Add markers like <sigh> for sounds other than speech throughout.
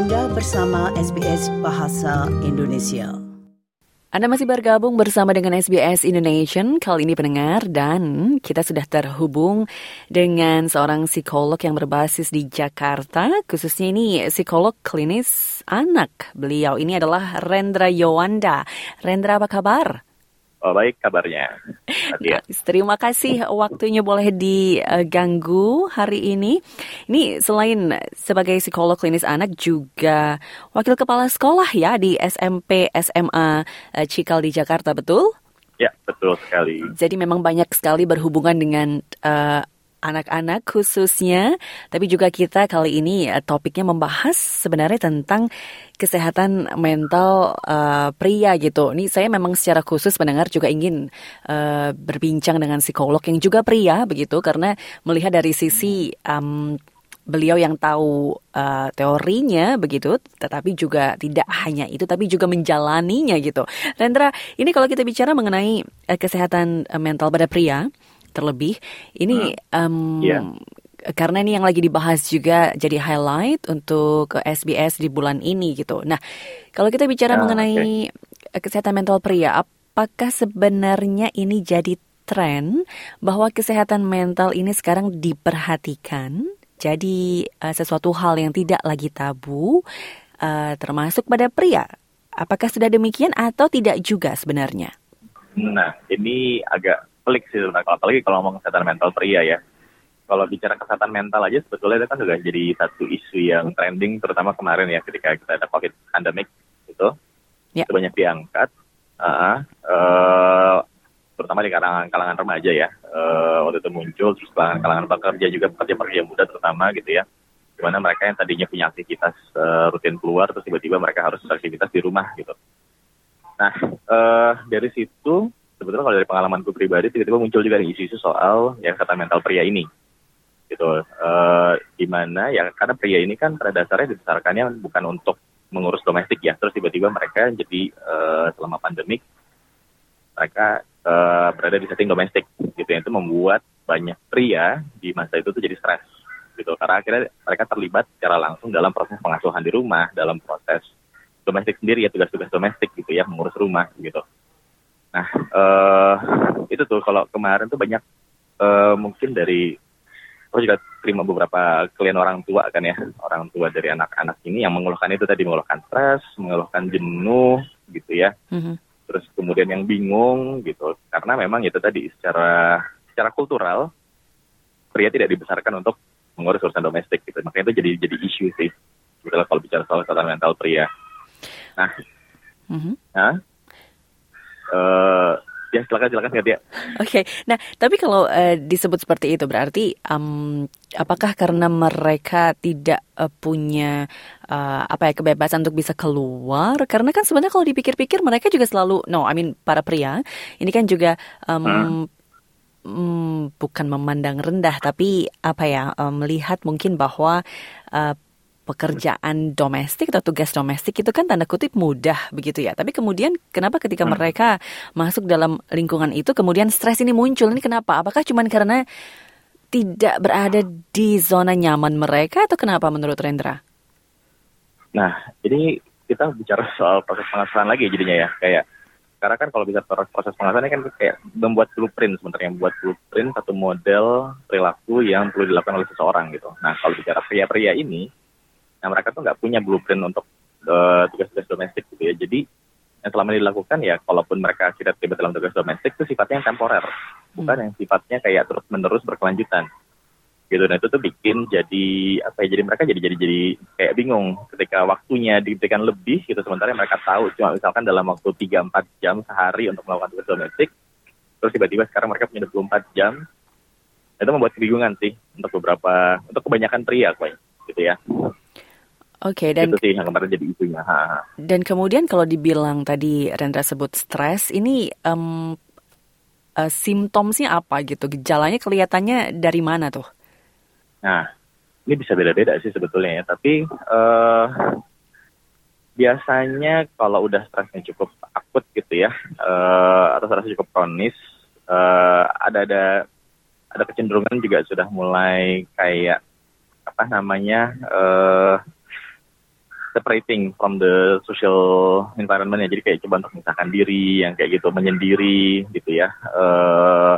Anda bersama SBS Bahasa Indonesia. Anda masih bergabung bersama dengan SBS Indonesian kali ini pendengar dan kita sudah terhubung dengan seorang psikolog yang berbasis di Jakarta khususnya ini psikolog klinis anak. Beliau ini adalah Rendra Yowanda. Rendra apa kabar? Oh, baik kabarnya. Ya. Terima kasih waktunya boleh diganggu hari ini. Ini selain sebagai psikolog klinis anak juga wakil kepala sekolah ya di SMP SMA eh, Cikal di Jakarta, betul? Ya, betul sekali. Jadi memang banyak sekali berhubungan dengan uh, anak-anak khususnya, tapi juga kita kali ini uh, topiknya membahas sebenarnya tentang kesehatan mental uh, pria gitu. Ini saya memang secara khusus mendengar juga ingin uh, berbincang dengan psikolog yang juga pria begitu karena melihat dari sisi um, beliau yang tahu uh, teorinya begitu, tetapi juga tidak hanya itu, tapi juga menjalaninya gitu. Rendra, ini kalau kita bicara mengenai uh, kesehatan mental pada pria, terlebih ini um, yeah. karena ini yang lagi dibahas juga jadi highlight untuk SBS di bulan ini gitu. Nah, kalau kita bicara oh, mengenai okay. kesehatan mental pria, apakah sebenarnya ini jadi tren bahwa kesehatan mental ini sekarang diperhatikan jadi uh, sesuatu hal yang tidak lagi tabu uh, termasuk pada pria. Apakah sudah demikian atau tidak juga sebenarnya? Nah, ini agak pelik sih sebenarnya. Apalagi kalau ngomong kesehatan mental pria ya. Kalau bicara kesehatan mental aja sebetulnya itu kan juga jadi satu isu yang trending terutama kemarin ya ketika kita ada COVID pandemic itu. Ya. Itu banyak diangkat. Uh, uh, terutama di kalangan kalangan remaja ya. Uh, waktu itu muncul terus kalangan kalangan pekerja juga pekerja-pekerja muda terutama gitu ya. Di mana mereka yang tadinya punya aktivitas uh, rutin keluar terus tiba-tiba mereka harus aktivitas di rumah gitu. Nah, uh, dari situ sebetulnya kalau dari pengalamanku pribadi tiba-tiba muncul juga isu-isu soal ya kata mental pria ini. Gitu. Uh, di ya karena pria ini kan pada dasarnya dibesarkannya bukan untuk mengurus domestik ya. Terus tiba-tiba mereka jadi uh, selama pandemik mereka uh, berada di setting domestik. Gitu. Yang itu membuat banyak pria di masa itu tuh jadi stres. Gitu. Karena akhirnya mereka terlibat secara langsung dalam proses pengasuhan di rumah dalam proses domestik sendiri ya tugas-tugas domestik gitu ya mengurus rumah gitu Nah, uh, itu tuh kalau kemarin tuh banyak uh, mungkin dari aku juga terima beberapa klien orang tua kan ya, orang tua dari anak-anak ini yang mengeluhkan itu tadi mengeluhkan stres, mengeluhkan jenuh gitu ya. Mm-hmm. Terus kemudian yang bingung gitu, karena memang itu tadi secara secara kultural pria tidak dibesarkan untuk mengurus urusan domestik gitu. Makanya itu jadi jadi isu sih. Gitu kalau bicara soal kesehatan mental pria. Nah, mm-hmm. nah uh, ya silakan silakan ya. Oke, okay. nah tapi kalau uh, disebut seperti itu berarti um, apakah karena mereka tidak uh, punya uh, apa ya kebebasan untuk bisa keluar? Karena kan sebenarnya kalau dipikir-pikir mereka juga selalu no, I mean para pria ini kan juga um, hmm. Hmm, bukan memandang rendah tapi apa ya melihat mungkin bahwa uh, pekerjaan domestik atau tugas domestik itu kan tanda kutip mudah begitu ya. Tapi kemudian kenapa ketika hmm. mereka masuk dalam lingkungan itu kemudian stres ini muncul? Ini kenapa? Apakah cuma karena tidak berada di zona nyaman mereka atau kenapa menurut Rendra? Nah, ini kita bicara soal proses pengasuhan lagi jadinya ya. Kayak karena kan kalau bisa proses pengasuhan ini kan kayak membuat blueprint sebenarnya membuat blueprint satu model perilaku yang perlu dilakukan oleh seseorang gitu. Nah kalau bicara pria-pria ini Nah mereka tuh nggak punya blueprint untuk eh, tugas-tugas domestik gitu ya. Jadi yang selama ini dilakukan ya, kalaupun mereka tidak terlibat dalam tugas domestik itu sifatnya yang temporer, bukan hmm. yang sifatnya kayak terus menerus berkelanjutan. Gitu, nah itu tuh bikin jadi apa ya? Jadi mereka jadi jadi jadi kayak bingung ketika waktunya diberikan lebih gitu sementara mereka tahu cuma misalkan dalam waktu 3-4 jam sehari untuk melakukan tugas domestik, terus tiba-tiba sekarang mereka punya 24 jam, itu membuat kebingungan sih untuk beberapa untuk kebanyakan pria, kok gitu ya. Oke okay, dan itu sih yang kemarin jadi isunya. Ha. Dan kemudian kalau dibilang tadi Rendra sebut stres, ini um, uh, simptomnya apa gitu? Gejalanya kelihatannya dari mana tuh? Nah, ini bisa beda-beda sih sebetulnya ya. Tapi uh, biasanya kalau udah stresnya cukup akut gitu ya, uh, atau stresnya cukup kronis, uh, ada ada ada kecenderungan juga sudah mulai kayak apa namanya uh, separating from the social environment ya. Jadi kayak coba untuk memisahkan diri, yang kayak gitu, menyendiri gitu ya. Uh,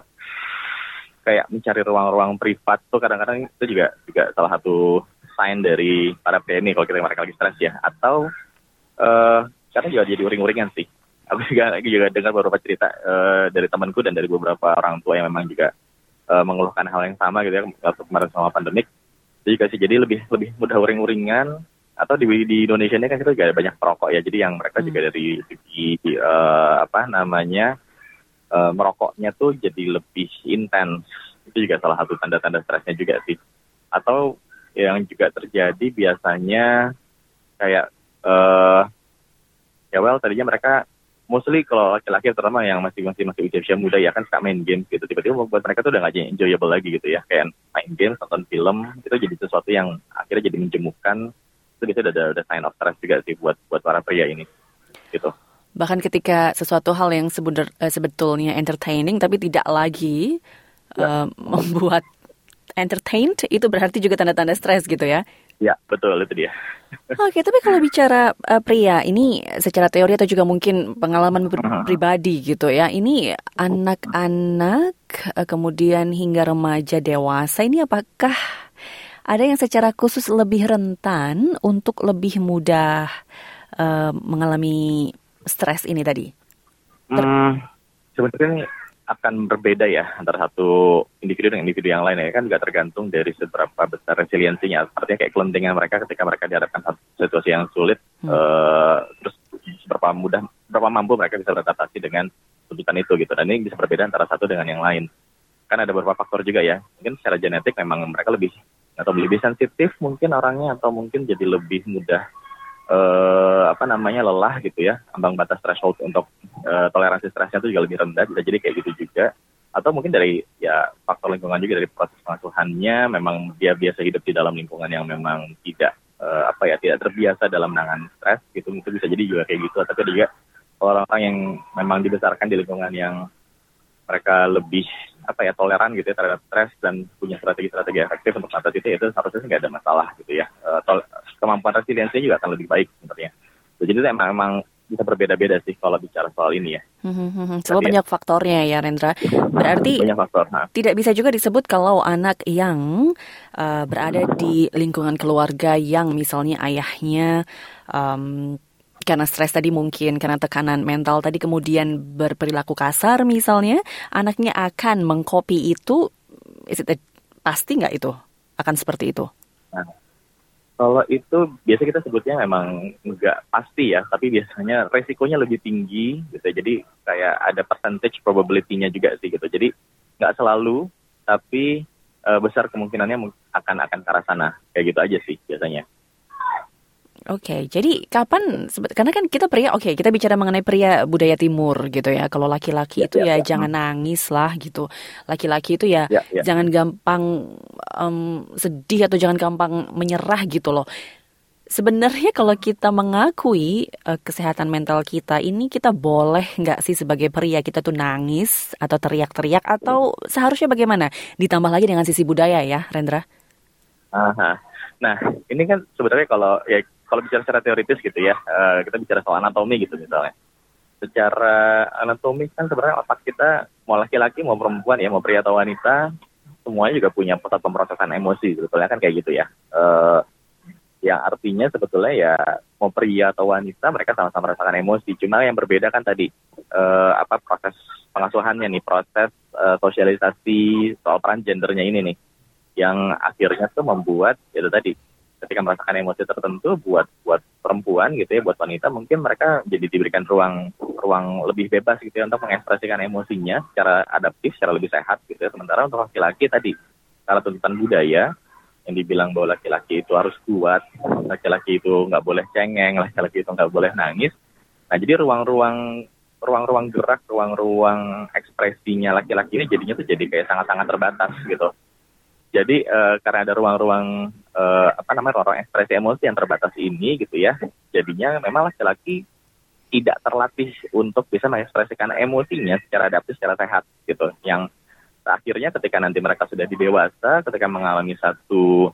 kayak mencari ruang-ruang privat tuh kadang-kadang itu juga juga salah satu sign dari para ini kalau kita mereka lagi stres ya. Atau uh, karena juga jadi uring-uringan sih. Aku juga juga dengar beberapa cerita uh, dari temanku dan dari beberapa orang tua yang memang juga uh, mengeluhkan hal yang sama gitu ya kemarin sama pandemik. Jadi kasih jadi lebih lebih mudah uring-uringan atau di, di Indonesia ini kan kita juga ada banyak perokok ya. Jadi yang mereka hmm. juga dari segi uh, apa namanya uh, merokoknya tuh jadi lebih intens. Itu juga salah satu tanda-tanda stresnya juga sih. Atau yang juga terjadi biasanya kayak uh, ya well tadinya mereka mostly kalau laki-laki terutama yang masih masih masih usia usia muda ya kan suka main game gitu. Tiba-tiba membuat mereka tuh udah gak enjoyable lagi gitu ya. Kayak main game nonton film itu jadi sesuatu yang akhirnya jadi menjemukan itu bisa ada ada sign of stress juga sih buat buat para pria ini gitu bahkan ketika sesuatu hal yang sebenar, uh, sebetulnya entertaining tapi tidak lagi ya. uh, membuat entertained itu berarti juga tanda-tanda stres gitu ya Ya, betul itu dia. <laughs> Oke, tapi kalau bicara uh, pria ini secara teori atau juga mungkin pengalaman pri pribadi gitu ya. Ini anak-anak uh, kemudian hingga remaja dewasa ini apakah ada yang secara khusus lebih rentan untuk lebih mudah uh, mengalami stres ini tadi? Ter hmm, sebenarnya akan berbeda ya antara satu individu dengan individu yang lain ya kan juga tergantung dari seberapa besar resiliensinya. Artinya kayak kelentingan mereka ketika mereka dihadapkan satu situasi yang sulit, hmm. uh, terus seberapa mudah, berapa mampu mereka bisa beradaptasi dengan tuntutan itu gitu. Dan ini bisa berbeda antara satu dengan yang lain. Kan ada beberapa faktor juga ya. Mungkin secara genetik memang mereka lebih atau lebih sensitif mungkin orangnya atau mungkin jadi lebih mudah uh, apa namanya lelah gitu ya. Ambang batas threshold untuk uh, toleransi stresnya itu juga lebih rendah bisa jadi kayak gitu juga. Atau mungkin dari ya faktor lingkungan juga dari proses pengasuhannya memang dia biasa hidup di dalam lingkungan yang memang tidak uh, apa ya tidak terbiasa dalam menangani stres gitu. Itu bisa jadi juga kayak gitu. Tapi juga orang-orang yang memang dibesarkan di lingkungan yang mereka lebih apa ya toleran gitu ya terhadap stres dan punya strategi-strategi efektif untuk mengatasi itu itu seharusnya nggak ada masalah gitu ya uh, kemampuan resiliensinya juga akan lebih baik sebenarnya jadi itu emang, emang bisa berbeda-beda sih kalau bicara soal ini ya. Hmm, banyak faktornya ya Rendra. Berarti <laughs> banyak faktor. Nah. tidak bisa juga disebut kalau anak yang uh, berada di lingkungan keluarga yang misalnya ayahnya um, karena stres tadi mungkin karena tekanan mental tadi kemudian berperilaku kasar misalnya anaknya akan mengcopy itu is it a, pasti nggak itu akan seperti itu? Nah, kalau itu biasa kita sebutnya memang nggak pasti ya tapi biasanya resikonya lebih tinggi gitu jadi kayak ada percentage probability-nya juga sih gitu. Jadi nggak selalu tapi uh, besar kemungkinannya akan akan ke arah sana. Kayak gitu aja sih biasanya Oke, okay, jadi kapan? Karena kan kita pria, oke, okay, kita bicara mengenai pria budaya timur gitu ya. Kalau laki-laki ya, itu ya, ya, ya jangan nangis lah gitu. Laki-laki itu ya, ya, ya jangan gampang um, sedih atau jangan gampang menyerah gitu loh. Sebenarnya kalau kita mengakui uh, kesehatan mental kita ini, kita boleh nggak sih sebagai pria kita tuh nangis atau teriak-teriak atau seharusnya bagaimana? Ditambah lagi dengan sisi budaya ya, Rendra. Aha. Nah, ini kan sebenarnya kalau ya kalau bicara secara teoritis gitu ya, uh, kita bicara soal anatomi gitu misalnya. Secara anatomi kan sebenarnya otak kita mau laki-laki mau perempuan ya mau pria atau wanita semuanya juga punya pusat pemrosesan emosi sebetulnya kan kayak gitu ya. Uh, yang artinya sebetulnya ya mau pria atau wanita mereka sama-sama merasakan emosi. Cuma yang berbeda kan tadi uh, apa proses pengasuhannya nih, proses uh, sosialisasi soal peran gendernya ini nih, yang akhirnya tuh membuat itu tadi ketika merasakan emosi tertentu buat buat perempuan gitu ya buat wanita mungkin mereka jadi diberikan ruang ruang lebih bebas gitu ya untuk mengekspresikan emosinya secara adaptif secara lebih sehat gitu ya. Sementara untuk laki-laki tadi kalau tuntutan budaya yang dibilang bahwa laki-laki itu harus kuat laki-laki itu nggak boleh cengeng laki-laki itu nggak boleh nangis. Nah jadi ruang-ruang ruang-ruang gerak ruang-ruang ekspresinya laki-laki ini jadinya tuh jadi kayak sangat-sangat terbatas gitu jadi uh, karena ada ruang-ruang uh, apa namanya ruang ekspresi emosi yang terbatas ini gitu ya, jadinya memang laki-laki tidak terlatih untuk bisa mengekspresikan emosinya secara adaptif, secara sehat gitu. Yang akhirnya ketika nanti mereka sudah di dewasa, ketika mengalami satu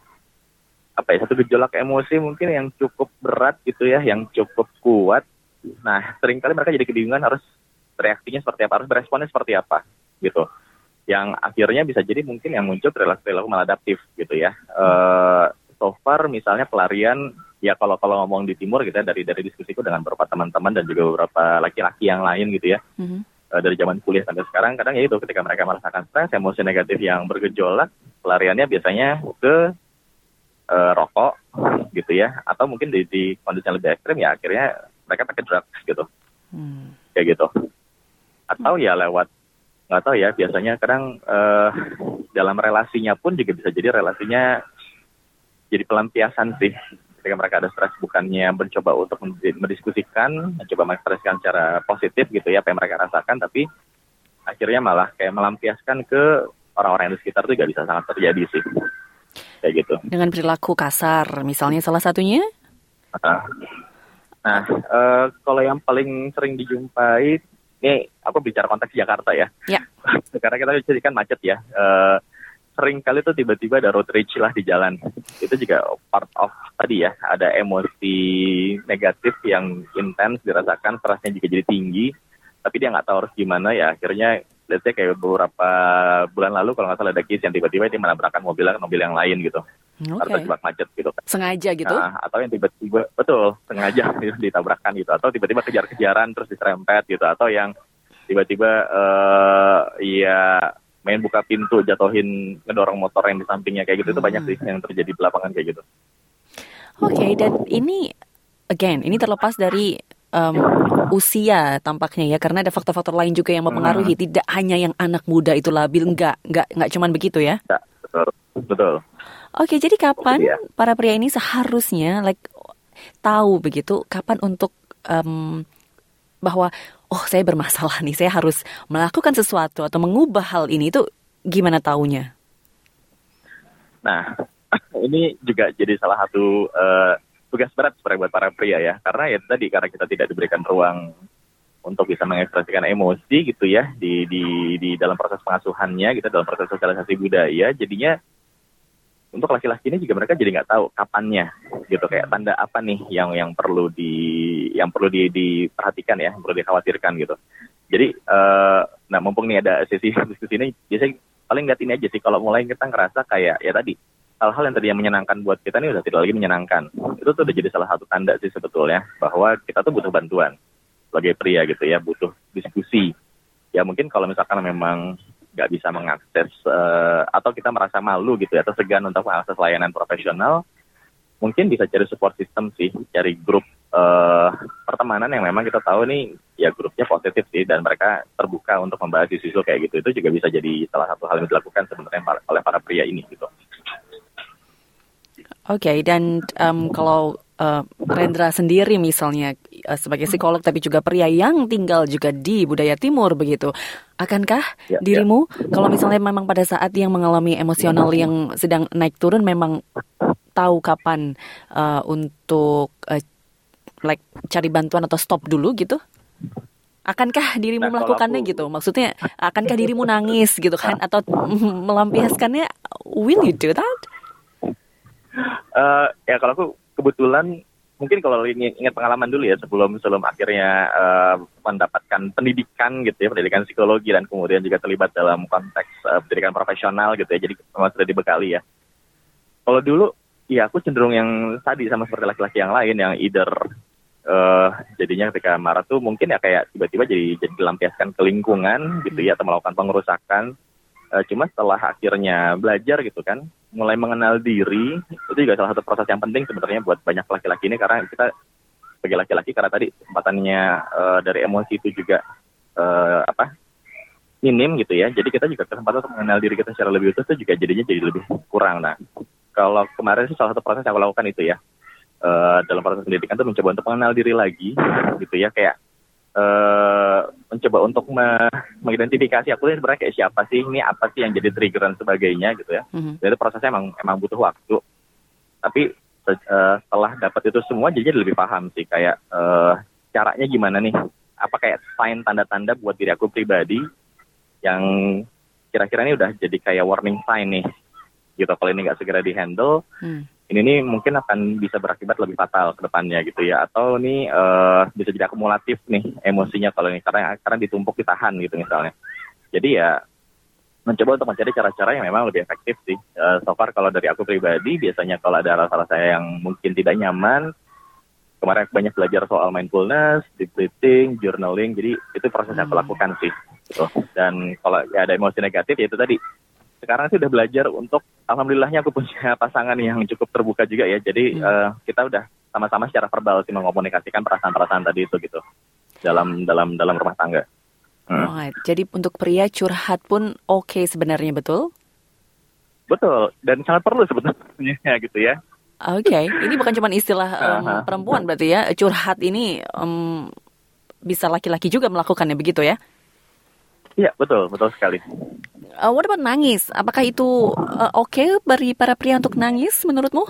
apa ya satu gejolak emosi mungkin yang cukup berat gitu ya, yang cukup kuat. Nah, sering kali mereka jadi kebingungan harus reaksinya seperti apa, harus beresponnya seperti apa gitu. Yang akhirnya bisa jadi mungkin yang muncul perilaku-perilaku maladaptif gitu ya. Uh, so far misalnya pelarian ya kalau kalau ngomong di timur gitu ya dari dari diskusiku dengan beberapa teman-teman dan juga beberapa laki-laki yang lain gitu ya. Mm-hmm. Uh, dari zaman kuliah sampai sekarang kadang ya itu ketika mereka merasakan stres, emosi negatif yang bergejolak, pelariannya biasanya ke uh, rokok gitu ya atau mungkin di, di kondisi yang lebih ekstrim ya akhirnya mereka pakai drugs gitu. Hmm. Kayak gitu atau ya lewat nggak tahu ya biasanya kadang uh, dalam relasinya pun juga bisa jadi relasinya jadi pelampiasan sih. Ketika mereka ada stres bukannya mencoba untuk mendiskusikan mencoba mengekspresikan secara positif gitu ya apa yang mereka rasakan tapi akhirnya malah kayak melampiaskan ke orang-orang yang di sekitar itu juga bisa sangat terjadi sih. Kayak gitu. Dengan perilaku kasar misalnya salah satunya? Nah, nah uh, kalau yang paling sering dijumpai ini aku bicara konteks Jakarta ya. Ya. <laughs> Karena kita jadi kan macet ya. Uh, sering kali tuh tiba-tiba ada road rage lah di jalan. Itu juga part of tadi ya, ada emosi negatif yang intens dirasakan, stresnya juga jadi tinggi. Tapi dia nggak tahu harus gimana ya. Akhirnya, let's say kayak beberapa bulan lalu kalau nggak salah ada case yang tiba-tiba dia menabrakkan mobil mobil yang lain gitu. Okay. Atau terjebak macet gitu. Sengaja gitu? Nah, atau yang tiba-tiba, betul, sengaja <laughs> ditabrakkan gitu. Atau tiba-tiba kejar-kejaran terus diserempet gitu. Atau yang tiba-tiba uh, ya main buka pintu jatuhin ngedorong motor yang di sampingnya kayak gitu hmm. itu banyak sih yang terjadi di lapangan kayak gitu. Oke, okay, dan ini again ini terlepas dari um, usia tampaknya ya karena ada faktor-faktor lain juga yang mempengaruhi hmm. tidak hanya yang anak muda itu labil enggak enggak enggak cuman begitu ya. ya betul. Betul. Oke, jadi kapan ya. para pria ini seharusnya like tahu begitu kapan untuk um, bahwa oh saya bermasalah nih, saya harus melakukan sesuatu atau mengubah hal ini itu gimana taunya? Nah, <clears throat> ini juga jadi salah satu uh, tugas berat sebenarnya buat para pria ya, karena ya tadi karena kita tidak diberikan ruang untuk bisa mengekspresikan emosi gitu ya di di di dalam proses pengasuhannya gitu dalam proses sosialisasi budaya jadinya untuk laki-laki ini juga mereka jadi nggak tahu kapannya gitu. Kayak tanda apa nih yang yang perlu di yang perlu di, diperhatikan ya yang perlu dikhawatirkan gitu. Jadi uh, nah mumpung nih ada sesi <laughs> diskusi ini biasanya paling nggak ini aja sih. Kalau mulai kita ngerasa kayak ya tadi hal-hal yang tadi yang menyenangkan buat kita nih udah tidak lagi menyenangkan. Itu tuh udah jadi salah satu tanda sih sebetulnya bahwa kita tuh butuh bantuan. Sebagai pria gitu ya butuh diskusi. Ya mungkin kalau misalkan memang nggak bisa mengakses uh, atau kita merasa malu gitu ya atau segan untuk mengakses layanan profesional mungkin bisa cari support system sih cari grup uh, pertemanan yang memang kita tahu nih ya grupnya positif sih dan mereka terbuka untuk membahas isu-isu kayak gitu itu juga bisa jadi salah satu hal yang dilakukan sebenarnya oleh para pria ini gitu. Oke okay, dan um, kalau uh, Rendra sendiri misalnya uh, sebagai psikolog tapi juga pria yang tinggal juga di budaya timur begitu. Akankah ya, ya. dirimu ya. kalau misalnya memang pada saat yang mengalami emosional yang sedang naik turun memang tahu kapan uh, untuk uh, like cari bantuan atau stop dulu gitu? Akankah dirimu nah, melakukannya aku... gitu? Maksudnya akankah <laughs> dirimu nangis gitu kan atau <laughs> melampiaskannya? Will you do that? Uh, ya kalau aku kebetulan mungkin kalau ingat pengalaman dulu ya sebelum sebelum akhirnya uh, mendapatkan pendidikan gitu ya pendidikan psikologi dan kemudian juga terlibat dalam konteks uh, pendidikan profesional gitu ya jadi memang sudah dibekali ya. Kalau dulu ya aku cenderung yang tadi sama seperti laki-laki yang lain yang either uh, jadinya ketika marah tuh mungkin ya kayak tiba-tiba jadi jadi dilampiaskan ke lingkungan gitu ya atau melakukan pengerusakan. Uh, cuma setelah akhirnya belajar gitu kan mulai mengenal diri itu juga salah satu proses yang penting sebenarnya buat banyak laki-laki ini karena kita sebagai laki-laki karena tadi kesempatannya uh, dari emosi itu juga uh, apa minim gitu ya. Jadi kita juga kesempatan untuk mengenal diri kita secara lebih utuh itu juga jadinya jadi lebih kurang. Nah kalau kemarin sih salah satu proses yang aku lakukan itu ya uh, dalam proses pendidikan itu mencoba untuk mengenal diri lagi gitu ya. Kayak uh, mencoba untuk me mengidentifikasi aku ini sebenarnya kayak siapa sih ini apa sih yang jadi trigger dan sebagainya gitu ya. Mm-hmm. Jadi prosesnya emang emang butuh waktu. Tapi uh, setelah dapat itu semua jadi lebih paham sih kayak uh, caranya gimana nih. Apa kayak sign tanda-tanda buat diri aku pribadi yang kira-kira ini udah jadi kayak warning sign nih gitu kalau ini nggak segera dihandle mm. Ini nih mungkin akan bisa berakibat lebih fatal ke depannya gitu ya atau ini uh, bisa jadi akumulatif nih emosinya kalau ini karena karena ditumpuk ditahan gitu misalnya jadi ya mencoba untuk mencari cara-cara yang memang lebih efektif sih uh, so far kalau dari aku pribadi biasanya kalau ada rasa-rasa yang mungkin tidak nyaman kemarin aku banyak belajar soal mindfulness, deep breathing, journaling, jadi itu proses yang aku hmm. lakukan sih. Gitu. Dan kalau ya ada emosi negatif ya itu tadi sekarang sih udah belajar untuk alhamdulillahnya aku punya <laughs> pasangan yang cukup terbuka juga ya. Jadi hmm. uh, kita udah sama-sama secara verbal sih mengkomunikasikan perasaan-perasaan tadi itu gitu dalam dalam dalam rumah tangga. Hmm. Right. Jadi untuk pria curhat pun oke okay sebenarnya betul? Betul dan sangat perlu sebetulnya <laughs> gitu ya. Oke, okay. ini bukan cuma istilah um, perempuan berarti ya curhat ini um, bisa laki-laki juga melakukannya begitu ya? Iya betul betul sekali. Uh, what about nangis? Apakah itu uh, oke okay bagi para pria untuk nangis menurutmu?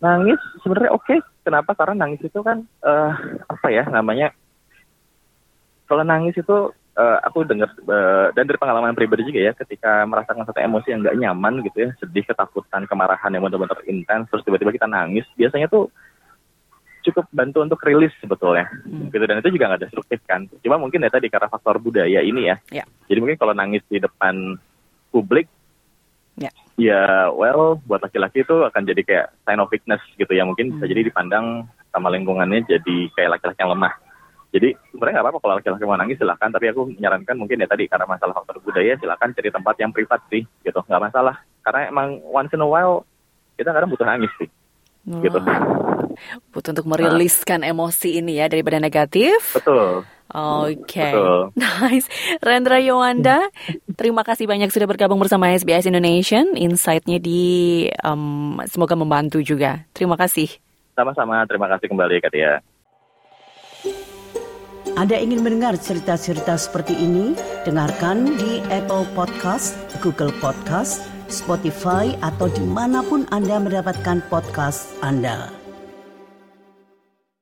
Nangis sebenarnya oke. Okay. Kenapa? Karena nangis itu kan uh, apa ya namanya? Kalau nangis itu uh, aku dengar uh, dan dari pengalaman pribadi juga ya, ketika merasakan satu emosi yang nggak nyaman gitu ya, sedih, ketakutan, kemarahan yang benar-benar intens, terus tiba-tiba kita nangis, biasanya tuh cukup bantu untuk rilis sebetulnya hmm. gitu dan itu juga nggak destruktif kan cuma mungkin ya tadi karena faktor budaya ini ya yeah. jadi mungkin kalau nangis di depan publik yeah. ya well buat laki-laki itu akan jadi kayak sign of weakness gitu ya mungkin hmm. bisa jadi dipandang sama lingkungannya jadi kayak laki-laki yang lemah jadi sebenarnya nggak apa-apa kalau laki-laki mau nangis silahkan tapi aku menyarankan mungkin ya tadi karena masalah faktor budaya silahkan cari tempat yang privat sih gitu nggak masalah karena emang once in a while kita kadang butuh nangis sih oh. gitu butuh untuk meriliskan nah. emosi ini ya daripada negatif. Betul. Oke, okay. <laughs> nice. Rendra Yowanda, <laughs> terima kasih banyak sudah bergabung bersama SBS Indonesia. Insight-nya di um, semoga membantu juga. Terima kasih. Sama-sama, terima kasih kembali Katia. Anda ingin mendengar cerita-cerita seperti ini? Dengarkan di Apple Podcast, Google Podcast, Spotify, atau di mana pun Anda mendapatkan podcast Anda.